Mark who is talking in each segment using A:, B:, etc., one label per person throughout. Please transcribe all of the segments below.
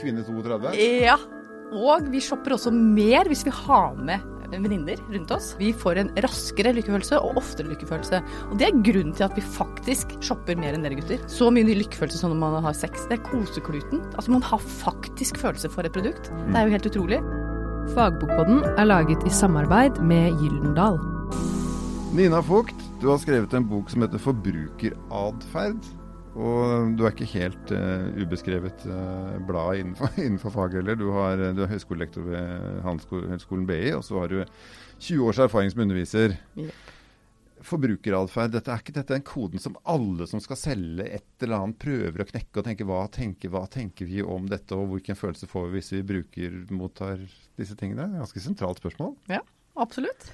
A: Kvinne 32?
B: Ja. Og vi shopper også mer hvis vi har med venninner rundt oss. Vi får en raskere lykkefølelse og oftere lykkefølelse. Og det er grunnen til at vi faktisk shopper mer enn dere gutter. Så mye ny lykkefølelse som når man har sex. Det er kosekluten. Altså man har faktisk følelse for et produkt. Det er jo helt utrolig.
C: Fagbokpodden er laget i samarbeid med Gyldendal.
A: Nina Vogt, du har skrevet en bok som heter 'Forbrukeratferd'. Og du er ikke helt uh, ubeskrevet uh, blad innenfor, innenfor faget heller. Du, har, du er høyskolelektor ved Handelshøyskolen BI, og så har du 20 års erfaring som underviser.
B: Ja.
A: Forbrukeratferd, dette er ikke dette den koden som alle som skal selge et eller annet, prøver å knekke og tenke hva tenker, hva tenker vi om dette, og hvilken følelse får vi hvis vi bruker, mottar disse tingene? Er ganske sentralt spørsmål.
B: Ja, absolutt.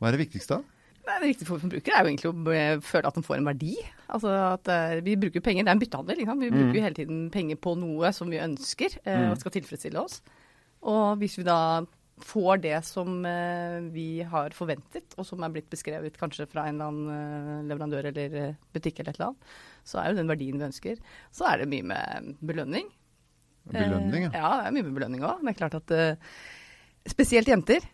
A: Hva er det viktigste da?
B: Nei, det viktige for forbrukere er jo egentlig å føle at de får en verdi. Altså at uh, Vi bruker penger, det er en byttehandel. Liksom. Vi
A: Mm.
B: bruker jo hele tiden penger på noe som vi ønsker uh, og skal tilfredsstille oss. Og hvis vi da får det som uh, vi har forventet, og som er blitt beskrevet kanskje fra en eller annen leverandør eller butikk eller et eller annet, så er jo den verdien vi ønsker. Så er det mye med belønning.
A: Belønning,
B: ja. Ja, det er mye med belønning òg. Det er klart at spesielt jenter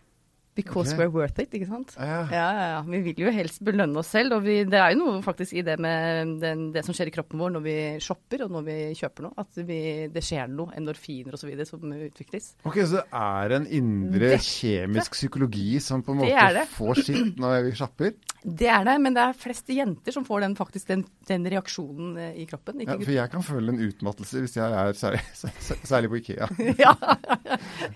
B: Because
A: okay.
B: we're worth it, ikke sant.
A: Ja.
B: Ja, ja, ja. Vi vil jo helst belønne oss selv. Og vi, det er jo noe faktisk i det med den, det som skjer i kroppen vår når vi shopper og når vi kjøper noe. At vi, det skjer noe, endorfiner osv. som utvikles.
A: Ok, Så det er en indre
B: Dette-
A: kjemisk psykologi som på en måte
B: det det.
A: får sitt når vi shopper?
B: Det er det, men det er flest jenter som får den, faktisk den, den reaksjonen eh, i kroppen.
A: Ja, for jeg kan føle en utmattelse hvis jeg er særlig, særlig på Ikea.
B: ja,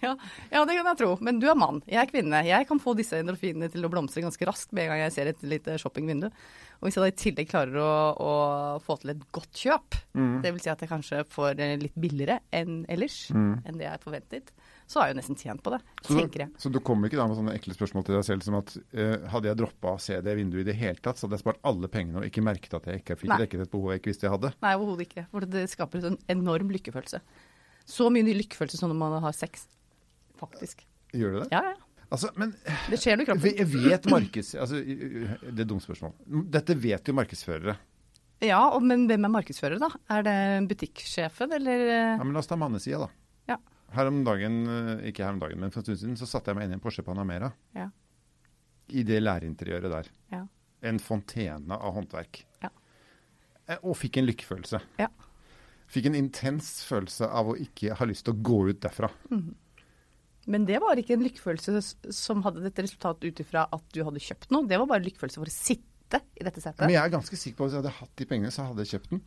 B: ja, ja, det kan jeg tro. Men du er mann, jeg er kvinne. Jeg kan få disse endorfinene til å blomstre ganske raskt med en gang jeg ser et lite shoppingvindu. Og hvis jeg da i tillegg klarer å, å få til et godt kjøp,
A: Mm.
B: vil si at jeg kanskje får eh, litt billigere enn ellers, enn det jeg forventet, så har jeg jo nesten tjent på det,
A: Så,
B: tenker jeg.
A: så du kommer ikke da med sånne ekle spørsmål til deg selv som at uh, hadde jeg droppa å se det vinduet i det hele tatt, så hadde jeg spart alle pengene og ikke merket at jeg ikke fikk dekket et behov jeg ikke visste jeg hadde.
B: Nei, overhodet ikke. For det skaper en enorm lykkefølelse. Så mye lykkefølelse som når man har sex. Faktisk.
A: Gjør det det?
B: Ja, ja.
A: Altså, men
B: Det skjer noe i kroppen.
A: jeg vet markeds... Altså, det er et dumt spørsmål. Dette vet jo markedsførere.
B: Ja, men hvem er markedsfører, da? Er det butikksjefen, eller eh,
A: Ja, men La oss ta mannesida, da.
B: Ja.
A: Her om dagen, eh, ikke her om dagen, men for en stund siden, så satte jeg meg inn i en Porsche Panamera.
B: Ja.
A: I det lærinteriøret der.
B: Ja.
A: En fontene av håndverk.
B: Ja.
A: Eh, Og fikk en lykkefølelse.
B: Ja.
A: Fikk en intens følelse av å ikke ha lyst til å gå ut derfra.
B: Men det var ikke en lykkefølelse som hadde dette resultatet ut ifra at du hadde kjøpt noe. Det var bare en lykkefølelse for å sitte i dette setet.
A: Men jeg er ganske sikker på at hvis jeg hadde hatt de pengene, så hadde jeg kjøpt den.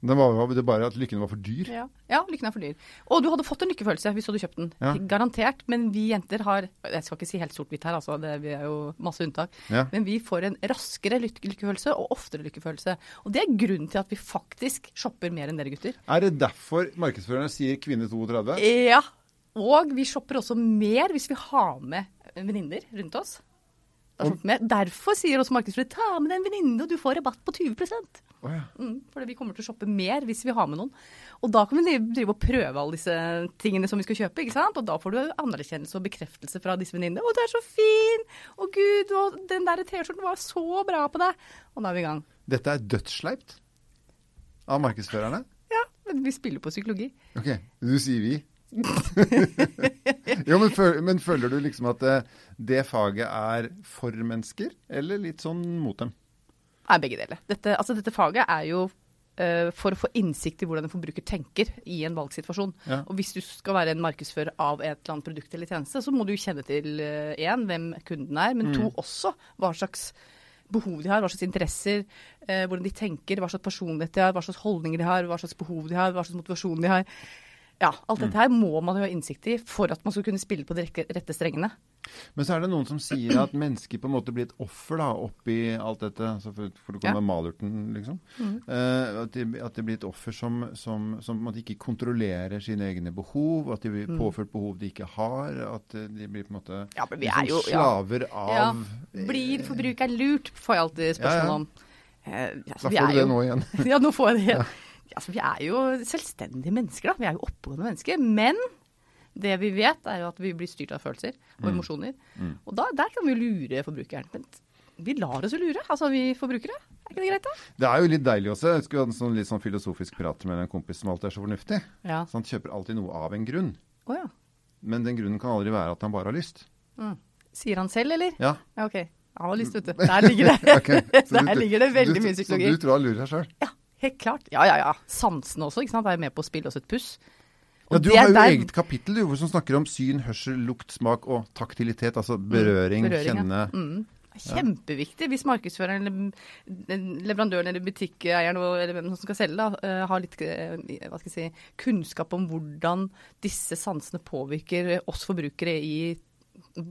A: Det var det bare at lykken var for dyr.
B: Ja. ja, lykken er for dyr. Og du hadde fått en lykkefølelse hvis du hadde kjøpt den.
A: Ja.
B: Garantert. Men vi jenter har Jeg skal ikke si helt sort-hvitt her, altså. Det, vi er jo masse unntak.
A: Ja.
B: Men vi får en raskere lykkefølelse og oftere lykkefølelse. Og det er grunnen til at vi faktisk shopper mer enn dere gutter.
A: Er det derfor markedsførerne sier kvinne 32?
B: Ja. Og vi shopper også mer hvis vi har med venninner rundt oss. Derfor sier også markedsfører ta med en venninne, og du får rabatt på 20
A: oh, ja.
B: mm, Fordi vi kommer til å shoppe mer hvis vi har med noen. Og da kan vi drive og prøve alle disse tingene som vi skal kjøpe. ikke sant? Og da får du anerkjennelse og bekreftelse fra disse venninnene. 'Å, du er så fin! Å, gud, og den der T-skjorten var så bra på deg!' Og da er vi i gang.
A: Dette er dødssleipt av markedsførerne?
B: Ja, men vi spiller på psykologi.
A: Ok, du sier vi. jo, men, føl, men føler du liksom at det, det faget er for mennesker, eller litt sånn mot dem?
B: Nei, begge deler. Dette, altså, dette faget er jo uh, for å få innsikt i hvordan en forbruker tenker i en valgsituasjon.
A: Ja.
B: Og hvis du skal være en markedsfører av et eller annet produkt eller tjeneste, så må du kjenne til én, hvem kunden er, men
A: Mm.
B: to også hva slags behov de har, hva slags interesser, uh, hvordan de tenker, hva slags personlighet de har, hva slags holdninger de har, hva slags behov de har, hva slags motivasjon de har. Ja, alt
A: Mm.
B: dette her må man jo ha innsikt i for at man skal kunne spille på de rette strengene.
A: Men så er det noen som sier at mennesker på en måte blir et offer da, oppi alt dette. Altså for, for det kommer
B: Ja.
A: malurten, liksom. Eh, at, de, at de blir et offer som, som, som på en måte ikke kontrollerer sine egne behov. At de blir påført behov de ikke har. At eh, de blir på en måte
B: Ja, men vi
A: liksom
B: jo- ja.
A: slaver av
B: Blir forbrukeren lurt, får jeg alltid spørsmål
A: Ja, ja.
B: om. Eh, altså,
A: Da får du det
B: jo-
A: nå igjen.
B: ja, nå får jeg det. Altså, vi er jo selvstendige mennesker, da. Vi er jo oppegående mennesker. Men det vi vet, er jo at vi blir styrt av følelser og
A: Mm.
B: emosjoner. Og da, der kan vi jo lure forbrukeren. Men vi lar oss jo lure, altså vi forbrukere. Er ikke det greit, da?
A: Det er jo litt deilig også. Jeg skulle hatt en sånn litt sånn filosofisk prat med en kompis som alltid er så fornuftig.
B: Ja.
A: Så han kjøper alltid noe av en grunn.
B: Oh, ja.
A: Men den grunnen kan aldri være at han bare har lyst.
B: Sier han selv, eller?
A: Ja.
B: Ja, ok. Han har lyst, vet du. Der ligger det.
A: okay.
B: Der
A: du-
B: ligger det veldig
A: du-
B: mye psykologi.
A: Så du tror han lurer seg sjøl?
B: Ja, helt klart. Ja, ja, ja. Sansene også, ikke sant. Er med på å spille oss et puss.
A: Ja, du har jo
B: der-
A: eget kapittel du, som snakker om syn, hørsel, lukt, smak og taktilitet. Altså berøring,
B: berøring, ja.
A: kjenne.
B: Mm. Kjempeviktig hvis markedsføreren eller leverandøren eller butikkeieren eller hvem som skal selge, da, eh, har litt eh, hva skal jeg si, kunnskap om hvordan disse sansene påvirker oss forbrukere i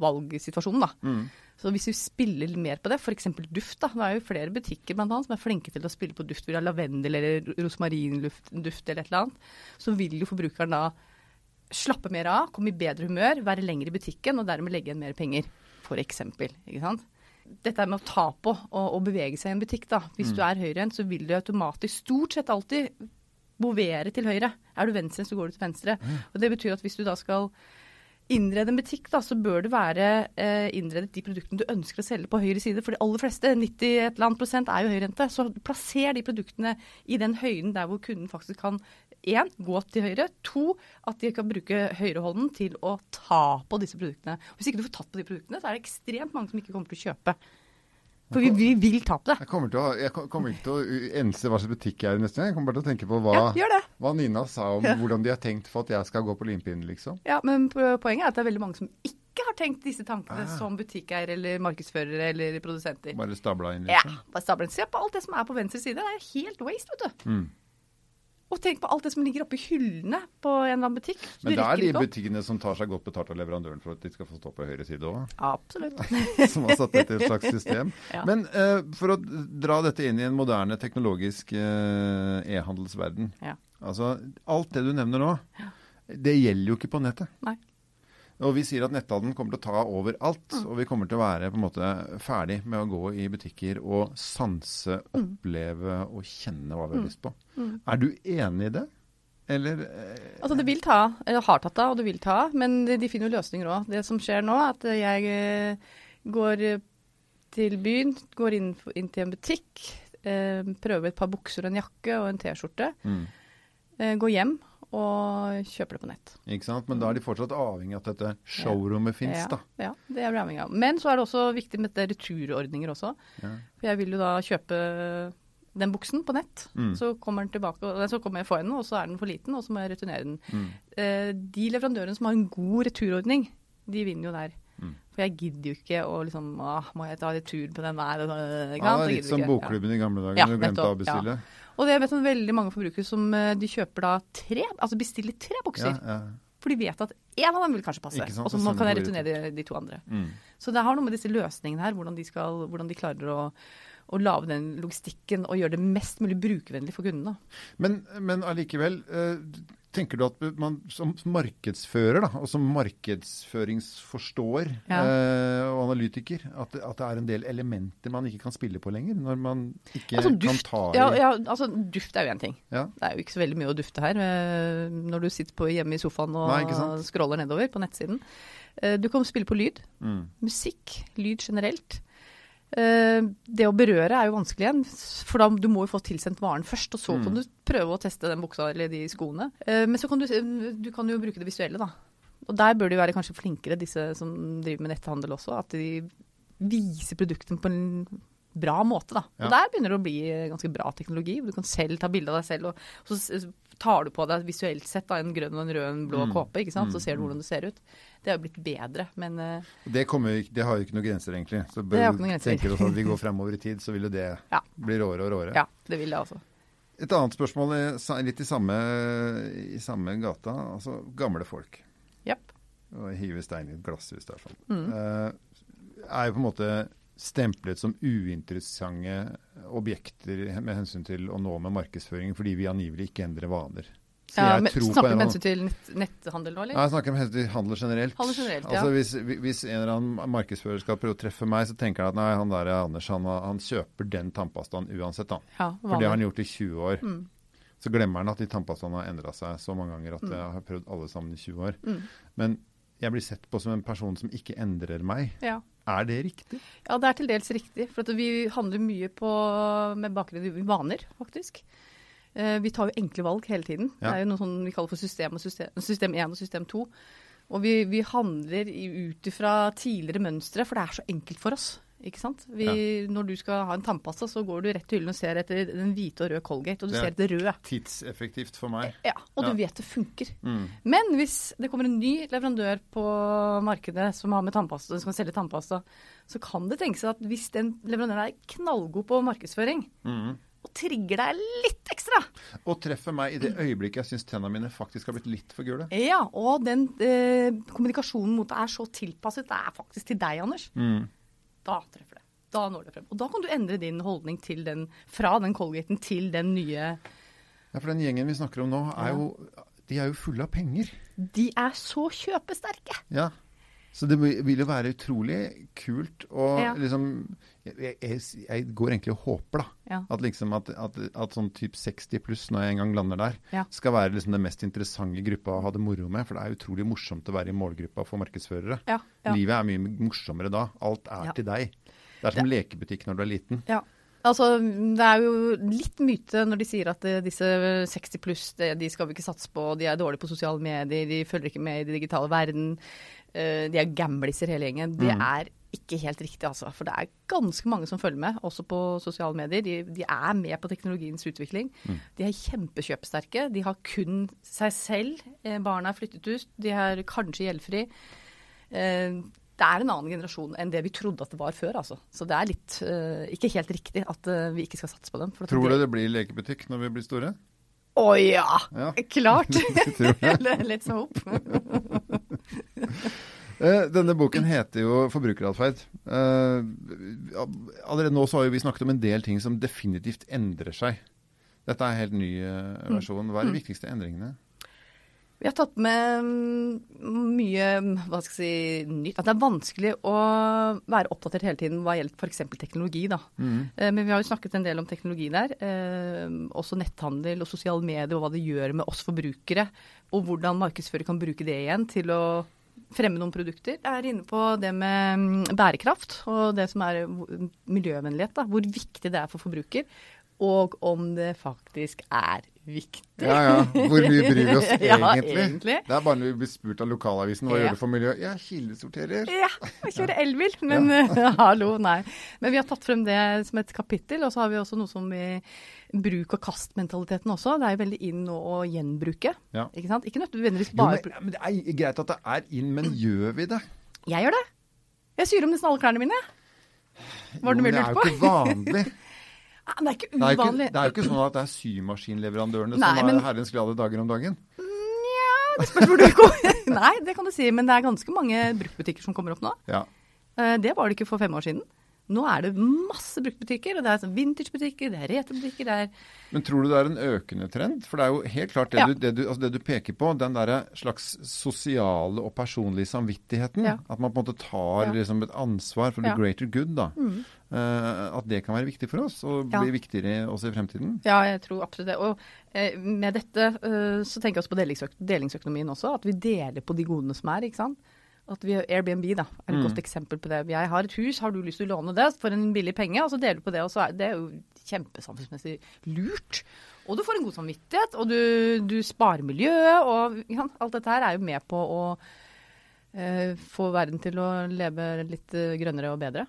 B: valgsituasjonen. Da.
A: Mm.
B: Så hvis vi spiller mer på det, f.eks. duft, da. Det er jo flere butikker blant annet, som er flinke til å spille på duft. Vil ha lavendel eller rosmarinduft eller et eller annet. Så vil jo forbrukeren da slappe mer av, komme i bedre humør, være lenger i butikken og dermed legge igjen mer penger. For eksempel, ikke sant? Dette med å ta på og, og bevege seg i en butikk. da. Hvis du er høyrehendt, så vil du automatisk stort sett alltid bovere til høyre. Er du venstrehendt, så går du til venstre. Og Det betyr at hvis du da skal innrede en butikk, da, så bør det være eh, innredet de produktene du ønsker å selge på høyre side. For de aller fleste, 90 et eller annet prosent, er jo høyrente. Så plasser de produktene i den høyden der hvor kunden faktisk kan én, gå til høyre. To, at de kan bruke høyrehånden til å ta på disse produktene. Hvis ikke du får tatt på de produktene, så er det ekstremt mange som ikke kommer til å kjøpe. For vi, vi vil tape det.
A: Jeg kommer, til å, jeg kommer ikke til å ense hva slags butikk jeg er i neste gang. Jeg kommer bare til å tenke på hva,
B: Ja,
A: hva Nina sa om
B: Ja.
A: hvordan de har tenkt for at jeg skal gå på limpinnen, liksom.
B: Ja, Men poenget er at det er veldig mange som ikke har tenkt disse tankene
A: Ah.
B: som butikkeier eller markedsførere eller produsenter.
A: Bare stabla inn, liksom?
B: Ja, bare stabla inn. Se på alt det som er på venstre side. Det er helt waste, vet du.
A: Mm.
B: Og tenk på alt det som ligger oppi hyllene på en eller annen butikk.
A: Men det er de butikkene som tar seg godt betalt av leverandøren for at de skal få stå på høyre side òg,
B: Absolutt.
A: som har satt dette i et slags system.
B: Ja.
A: Men uh, for å dra dette inn i en moderne teknologisk uh, e-handelsverden.
B: Ja.
A: Altså, alt det du nevner nå, det gjelder jo ikke på nettet.
B: Nei.
A: Og vi sier at netthandelen kommer til å ta over alt, og vi kommer til å være på en måte ferdig med å gå i butikker og sanse, oppleve og kjenne hva vi har lyst på. Er du enig i det? Eller eh,
B: Altså det vil ta, eller har tatt av, og det vil ta av, men de, finner jo løsninger òg. Det som skjer nå, er at jeg eh, går til byen, går inn, inn til en butikk, eh, prøver et par bukser og en jakke og en T-skjorte.
A: mm,
B: Eh, går hjem og kjøper det på nett.
A: Ikke sant? Men da er de fortsatt avhengig av at dette showrommet fins, da.
B: Ja, det er vi avhengig av. Men så er det også viktig med dette returordninger også.
A: Ja.
B: For jeg vil jo da kjøpe den buksen på nett.
A: Mm.
B: Så kommer den tilbake, og så kommer jeg for den, og så er den for liten, og så må jeg returnere den.
A: Mm.
B: Eh, de leverandørene som har en god returordning, de vinner jo der.
A: Mm.
B: For jeg gidder jo ikke å liksom Åh, må jeg ta retur på den der? øh,
A: Ja, det er litt som bokklubben i gamle dager,
B: Ja,
A: du glemte å
B: bestille.
A: avbestille.
B: Ja. Og det er vet veldig mange forbrukere som eh, de kjøper da tre, altså bestiller tre
A: Ja,
B: bukser.
A: ja.
B: For de vet at én av dem vil kanskje passe,
A: sant,
B: og så
A: og
B: kan jeg returnere de to andre.
A: Mm.
B: Så det har noe med disse løsningene her, hvordan de, skal, hvordan de klarer å, å lage den logistikken og gjøre det mest mulig brukervennlig for kundene.
A: Men, men allikevel, eh, tenker du at man som markedsfører, da, og som markedsføringsforståer
B: Ja.
A: eh, og analytiker, at, at det er en del elementer man ikke kan spille på lenger? Når man ikke
B: Altså, duft,
A: kan ta i
B: ja, ja, altså, duft er jo én ting.
A: Ja.
B: Det er jo ikke så veldig mye å dufte her eh, når du sitter på, hjemme i sofaen og
A: Nei,
B: scroller nedover på nettsiden. Eh, Du kan spille på lyd.
A: Mm.
B: Musikk. Lyd generelt. Eh, Det å berøre er jo vanskelig igjen, for da du må jo få tilsendt varen først. Og så
A: Mm.
B: kan du prøve å teste den buksa eller de skoene. Eh, Men så kan du, du kan jo bruke det visuelle, da. Og der bør de være kanskje flinkere, disse som driver med netthandel også. At de viser produktene på en bra måte, da.
A: Ja.
B: Og der begynner det å bli ganske bra teknologi. hvor Du kan selv ta bilde av deg selv, og så tar du på deg visuelt sett da, en grønn og en rød og en blå
A: Mm.
B: kåpe. ikke sant?
A: Mm.
B: Så ser du hvordan det ser ut. Det har jo blitt bedre, men uh,
A: Det, kommer, det har jo ikke noen grenser, egentlig. Så bør,
B: du
A: tenke oss at vi går fremover i tid, så vil jo det
B: Ja.
A: bli råere og råere.
B: ja, det vil det også.
A: Et annet spørsmål er litt i samme, i samme gata. Altså gamle folk.
B: Japp.
A: Og hive stein i et glasshus der sånn.
B: Mm.
A: Uh, er jo på en måte stemplet som uinteressante objekter med hensyn til å nå med markedsføring, fordi vi angivelig ikke endrer vaner. Så
B: Ja,
A: jeg
B: men,
A: tror på
B: snakker du med hensyn til nett, netthandel nå, eller?
A: ja, jeg snakker med hensyn til handel generelt.
B: Handel generelt, ja.
A: altså, hvis, hvis en eller annen markedsfører skal prøve å treffe meg, så tenker han at nei, han der Anders han, han kjøper den tannpastaen uansett. Han.
B: Ja,
A: For det har han gjort i 20 år.
B: Mm.
A: Så glemmer han at de tannpastaene har endra seg så mange ganger at jeg har prøvd alle sammen i 20 år.
B: Mm.
A: Men jeg blir sett på som en person som ikke endrer meg.
B: Ja.
A: Er det riktig?
B: Ja, det er til dels riktig. For at vi handler mye på, med bakgrunn i vaner, faktisk. Eh, vi tar jo enkle valg hele tiden.
A: Ja.
B: Det er jo noe sånn vi kaller for system, og system, system 1 og system 2. Og vi, vi handler ut ifra tidligere mønstre, for det er så enkelt for oss. Ikke sant? Vi, Når du skal ha en tannpasta, så går du rett til hyllen og ser etter den hvite og røde Colgate, og du
A: Det er-
B: ser etter rød.
A: Tidseffektivt for meg.
B: Ja, og
A: Ja.
B: du vet det funker.
A: Mm.
B: Men hvis det kommer en ny leverandør på markedet som har med tannpasta, som skal selge tannpasta, så kan det tenkes at hvis den leverandøren er knallgod på markedsføring,
A: Mm.
B: og trigger deg litt ekstra,
A: Og treffer meg i det øyeblikket jeg syns tennene mine faktisk har blitt litt for gule.
B: ja, og den eh, kommunikasjonen mot deg er så tilpasset, det er faktisk til deg, Anders,
A: Mm.
B: Da treffer det. Da når det frem. Og da kan du endre din holdning til den, fra den Colgaten til den nye
A: Ja, for den gjengen vi snakker om nå, er jo, de er jo fulle av penger.
B: De er så kjøpesterke!
A: Ja. Så det vil jo være utrolig kult og
B: Ja.
A: liksom jeg, jeg, jeg går egentlig og håper, da.
B: Ja.
A: At liksom at, at, at sånn typ 60 pluss, når jeg en gang lander der,
B: Ja.
A: skal være liksom den mest interessante gruppa å ha det moro med. For det er utrolig morsomt å være i målgruppa for markedsførere. Livet er mye morsommere da. Alt er til deg. Det er som lekebutikk når du er liten.
B: Ja. Altså, Det er jo litt myte når de sier at eh, disse 60 pluss, de skal vi ikke satse på, de er dårlige på sosiale medier, de følger ikke med i den digitale verden, de er gambliser hele gjengen. Det
A: Mm.
B: er ikke helt riktig, altså. For det er ganske mange som følger med, også på sosiale medier. De, de er med på teknologiens utvikling.
A: Mm.
B: De er kjempekjøpesterke. De har kun seg selv. Eh, Barna er flyttet ut. De er kanskje gjeldfri. Eh, det er en annen generasjon enn det vi trodde at det var før, altså. Så det er litt eh, ikke helt riktig at eh, vi ikke skal satse på dem.
A: Tror du
B: det
A: det blir lekebutikk når vi blir store?
B: Å ja!
A: Ja.
B: Klart! Litt hope.
A: Eh, Denne boken heter jo 'Forbrukeratferd'. Eh, allerede nå så har vi snakket om en del ting som definitivt endrer seg. Dette er en helt ny eh, versjon. Hva er de viktigste endringene?
B: Vi har tatt med mm, mye hva skal jeg si, nytt. At det er vanskelig å være oppdatert hele tiden hva gjelder f.eks. teknologi. da. Mm. Men vi har jo snakket en del om teknologi der. Eh, også netthandel og sosiale medier og hva det gjør med oss forbrukere. Og hvordan markedsfører kan bruke det igjen til å fremme noen produkter. Jeg er inne på det med mm, bærekraft og det som er miljøvennlighet. da. Hvor viktig det er for forbruker. Og om det faktisk er viktig.
A: Ja, ja. Hvor mye bryr vi oss
B: Ja,
A: egentlig?
B: egentlig.
A: Det er bare når vi blir spurt av lokalavisen hva
B: Ja.
A: gjør du for miljøet. Ja, kildesorterer.
B: Ja, jeg kjører elbil, men hallo, nei. Men vi har tatt frem det som et kapittel, og så har vi også noe som vi bruk- og kastmentaliteten også. Det er jo veldig inn å gjenbruke.
A: Ja.
B: Ikke sant? Ikke nødvendigvis
A: Jo,
B: bare
A: men, ja, men det er greit at det er inn, men gjør vi det?
B: Jeg gjør det. Jeg syr om nesten alle klærne mine. Var det
A: Jo, men det er jo ikke vanlig.
B: Men det er ikke
A: Det er, ikke, det er jo ikke sånn at det er symaskinleverandørene
B: Nei,
A: som er herrens glade dager om dagen.
B: Det spørs hvor du går. Nei, det kan du si, men det er ganske mange bruktbutikker som kommer opp nå.
A: Ja.
B: Eh, Det var det ikke for fem år siden. Nå er det masse bruktbutikker, og det er vintagebutikker, det er retrobutikker, det er
A: Men tror du det er en økende trend? For det er jo helt klart det,
B: Ja.
A: du, det, du, altså det du peker på, den derre slags sosiale og personlige samvittigheten.
B: Ja.
A: At man på en måte tar
B: Ja.
A: liksom et ansvar for the greater good. da.
B: Mm.
A: Eh, at det kan være viktig for oss, og
B: Ja.
A: bli viktigere også i fremtiden.
B: Ja, jeg tror absolutt det. Og eh, med dette eh, så tenker jeg også på delingsøk delingsøkonomien også. At vi deler på de godene som er. ikke sant? At vi, Airbnb da, er et
A: Mm.
B: godt eksempel på det. Jeg har et hus, har du lyst til å låne det for en billig penge? Og så deler du på det. og så er Det er jo kjempesamfunnsmessig lurt. Og du får en god samvittighet, og du, du sparer miljøet. og ja, Alt dette her er jo med på å eh, få verden til å leve litt eh, grønnere og bedre.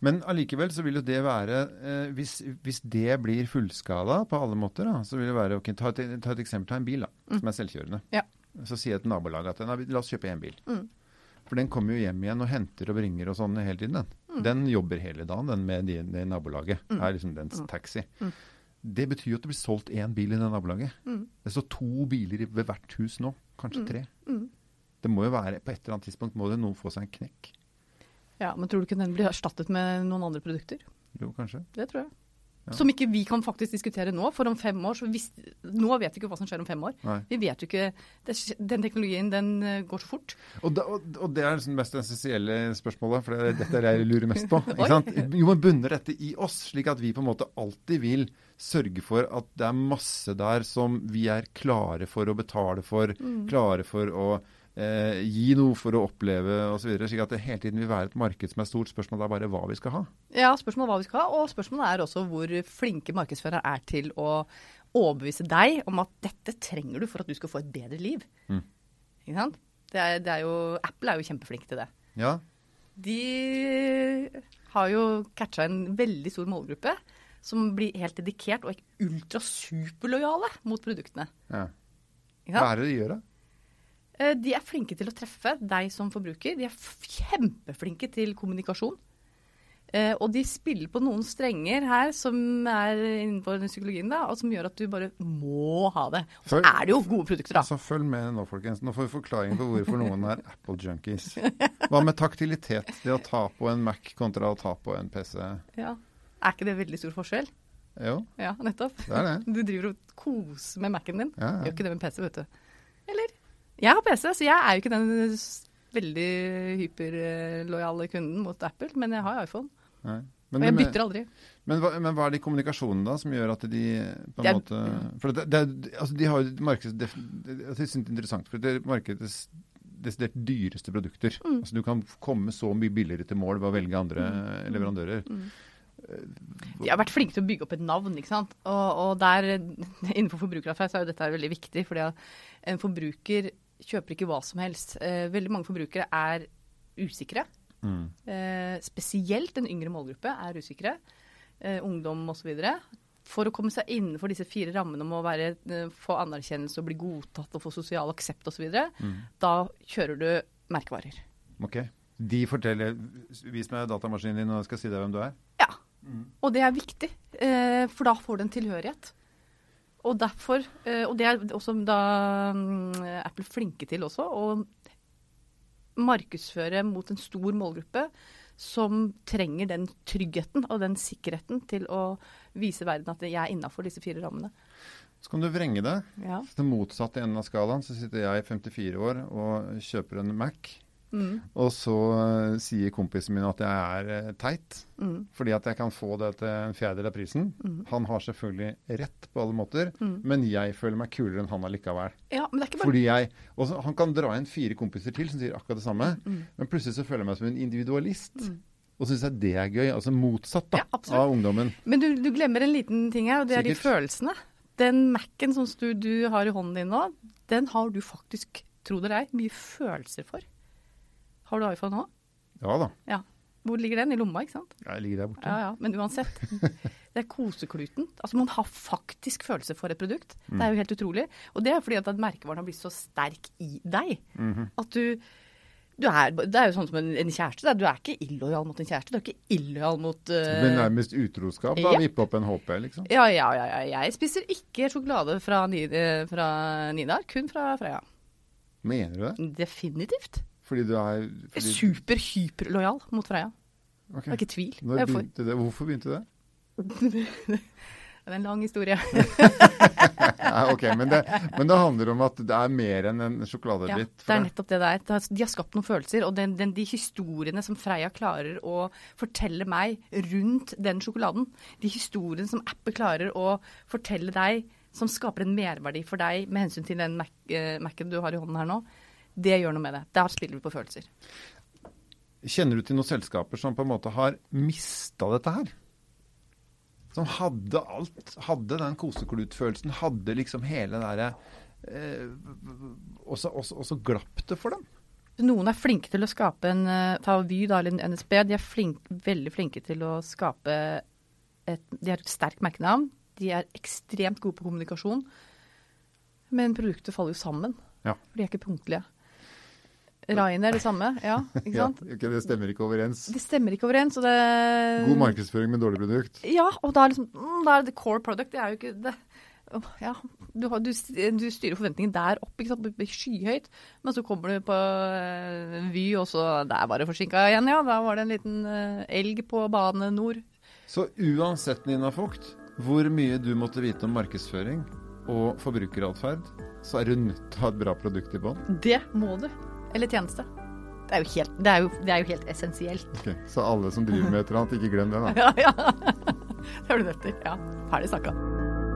A: Men allikevel så vil jo det være eh, hvis, hvis det blir fullskala på alle måter, da, så vil det være okay, ta, et, ta et eksempel. Ta en bil da, som er selvkjørende.
B: Mm. Ja.
A: Så sier jeg til nabolaget at la oss kjøpe en bil.
B: Mm.
A: For den kommer jo hjem igjen og henter og bringer og sånn hele tiden. Den,
B: Mm.
A: den jobber hele dagen, den med det, det nabolaget. er liksom dens taxi.
B: Mm.
A: Det betyr jo at det blir solgt én bil i det nabolaget.
B: Mm.
A: Det står to biler ved hvert hus nå. Kanskje tre.
B: Mm.
A: Det må jo være, På et eller annet tidspunkt må det noen få seg en knekk.
B: Ja, Men tror du ikke den blir erstattet med noen andre produkter?
A: Jo, kanskje.
B: Det tror jeg.
A: Ja.
B: Som ikke vi kan faktisk diskutere nå, for om fem år så hvis, Nå vet vi ikke hva som skjer om fem år.
A: Nei.
B: Vi vet jo ikke Den teknologien den eh, går så fort.
A: Og, da, og, det er liksom det mest essensielle spørsmålet, for det er dette er det jeg lurer mest på. Jo, men bunner dette i oss, slik at vi på en måte alltid vil sørge for at det er masse der som vi er klare for å betale for,
B: Mm.
A: klare for å eh, gi noe for å oppleve osv. Slik at det hele tiden vil være et marked som er stort. Spørsmålet er bare hva vi skal ha.
B: Ja, spørsmålet er hva vi skal ha, og spørsmålet er også hvor flinke markedsførere er til å overbevise deg om at dette trenger du for at du skal få et bedre liv.
A: Mm.
B: Ikke sant? Det er, det er jo, Apple er jo kjempeflink til det.
A: Ja,
B: De har jo catcha en veldig stor målgruppe som blir helt dedikert og ultrasuperlojale mot produktene.
A: ja. Hva er det de gjør, da?
B: Eh, De er flinke til å treffe deg som forbruker. De er kjempeflinke til kommunikasjon. Eh, og de spiller på noen strenger her som er innenfor psykologien, da, og som gjør at du bare må ha det. Og så er det jo gode produkter, da.
A: Så følg med nå, folkens. Nå får vi forklaring på hvorfor noen er Apple junkies. Hva med taktilitet? Det å ta på en Mac kontra å ta på en PC.
B: Ja. Er ikke det veldig stor forskjell?
A: Jo,
B: Ja, nettopp.
A: det er det.
B: Du driver og koser med Mac-en din.
A: Ja,
B: Gjør ikke det med PC, vet du. Jeg har PC, så jeg er jo ikke den veldig hyperlojale kunden mot Apple, men jeg har iPhone.
A: Nei.
B: Og jeg bytter aldri.
A: men, hva, men hva er det i kommunikasjonen da som gjør at de på en
B: er-
A: måte For det, det, altså, de har jo markeds... Det, det, jeg syns det er interessant, for det er markedets desidert dyreste produkter.
B: Mm.
A: Altså, du kan komme så mye billigere til mål ved å velge andre leverandører.
B: De har vært flinke til å bygge opp et navn, ikke sant. Og, og der, innenfor forbrukeratferd, så er jo dette veldig viktig. fordi en forbruker kjøper ikke hva som helst. Eh, veldig mange forbrukere er usikre.
A: Mm.
B: Eh, spesielt en yngre målgruppe er usikre. Eh, ungdom osv. For å komme seg innenfor disse fire rammene om å være, få anerkjennelse og bli godtatt og få sosial aksept osv.,
A: Mm.
B: da kjører du merkevarer.
A: Ok. De forteller Vis meg datamaskinen din, og jeg skal si deg hvem du er.
B: Ja. Og det er viktig, for da får du en tilhørighet. Og derfor, eh, og det er også da mm, Apple flinke til også, å markedsføre mot en stor målgruppe som trenger den tryggheten og den sikkerheten til å vise verden at jeg er innafor disse fire rammene.
A: Så kan du vrenge det.
B: Ja.
A: Det motsatte enden av skalaen, så sitter jeg 54 år og kjøper en Mac.
B: Mm,
A: Og så uh, sier kompisen min at jeg er uh, teit,
B: mm,
A: fordi at jeg kan få det til en fjerdedel av prisen.
B: mm,
A: Han har selvfølgelig rett på alle måter,
B: mm.
A: men jeg føler meg kulere enn han allikevel.
B: Ja, men det er ikke bare
A: Fordi jeg, også, Han kan dra inn fire kompiser til som sier akkurat det samme,
B: Mm.
A: men plutselig så føler jeg meg som en individualist.
B: Mm.
A: Og syns jeg det er gøy. Altså motsatt da,
B: Ja,
A: av ungdommen.
B: Men du, du glemmer en liten ting her, og det er de følelsene. Den Mac-en som du, du har i hånden din nå, den har du faktisk, tro det eller ei, mye følelser for. Har du iPhone nå?
A: Ja da.
B: Ja. Hvor ligger den? I lomma, ikke sant?
A: Ja, Jeg ligger der borte.
B: Ja, ja. Men uansett. Det er kosekluten. Altså, man har faktisk følelse for et produkt. Det er jo helt utrolig. Og det er fordi at merkevaren har blitt så sterk i deg.
A: Mhm.
B: At du, du er, Det er jo sånn som en, en kjæreste. Du er ikke illojal mot en kjæreste. Du er ikke illojal mot uh,
A: Men nærmest utroskap. Da
B: Ja.
A: vippe opp en HP, liksom.
B: Ja, ja, ja, ja. Jeg spiser ikke sjokolade fra, eh, fra Nidar, kun fra Freia.
A: Mener du det?
B: Definitivt.
A: Fordi du er fordi,
B: Super-hyperlojal mot Freia.
A: Okay.
B: Det er ikke tvil.
A: Begynte det? Hvorfor begynte det?
B: det er en lang historie.
A: Ok, men det, men det handler om at det er mer enn en
B: Ja, det er nettopp det det er. De har skapt noen følelser. Og den, den, de historiene som Freia klarer å fortelle meg rundt den sjokoladen, de historiene som Apple klarer å fortelle deg, som skaper en merverdi for deg med hensyn til den Mac, eh, Mac-en du har i hånden her nå, det gjør noe med det. Der spiller vi på følelser.
A: Kjenner du til noen selskaper som på en måte har mista dette her? Som hadde alt. Hadde den koseklutfølelsen. Hadde liksom hele det derre eh, og, så, glapp det for dem.
B: Noen er flinke til å skape en eh, Ta Vy, da, eller en NSB. De er flink, veldig flinke til å skape et De har et sterkt merkenavn. De er ekstremt gode på kommunikasjon. Men produktet faller jo sammen.
A: Ja.
B: For de er ikke punktlige. Ryanair det samme. Ja, ikke sant?
A: Ja, okay, det stemmer ikke overens.
B: Det stemmer ikke overens. Og det
A: God markedsføring med dårlig produkt.
B: Ja, og da er liksom mm, Da er det core product. Det er jo ikke det. Ja, du, har, du, du styrer forventningen der opp, ikke sant? Skyhøyt. Men så kommer du på eh, Vy, og så Der var det forsinka igjen, ja. Da var det en liten eh, elg på Bane nord.
A: Så uansett, Nina Fugt, hvor mye du måtte vite om markedsføring og forbrukeratferd, så er du nødt til å ha et bra produkt i bånn.
B: Det må du. Eller tjeneste. Det er jo helt, det er jo, det er jo helt essensielt.
A: Okay, Så alle som driver med et eller annet, ikke glem det, da.
B: Ja, ja. Det har du nødt til. Ja. Ferdig snakka.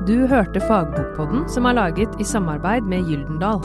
C: Du hørte Fagbokpodden, som er laget i samarbeid med Gyldendal.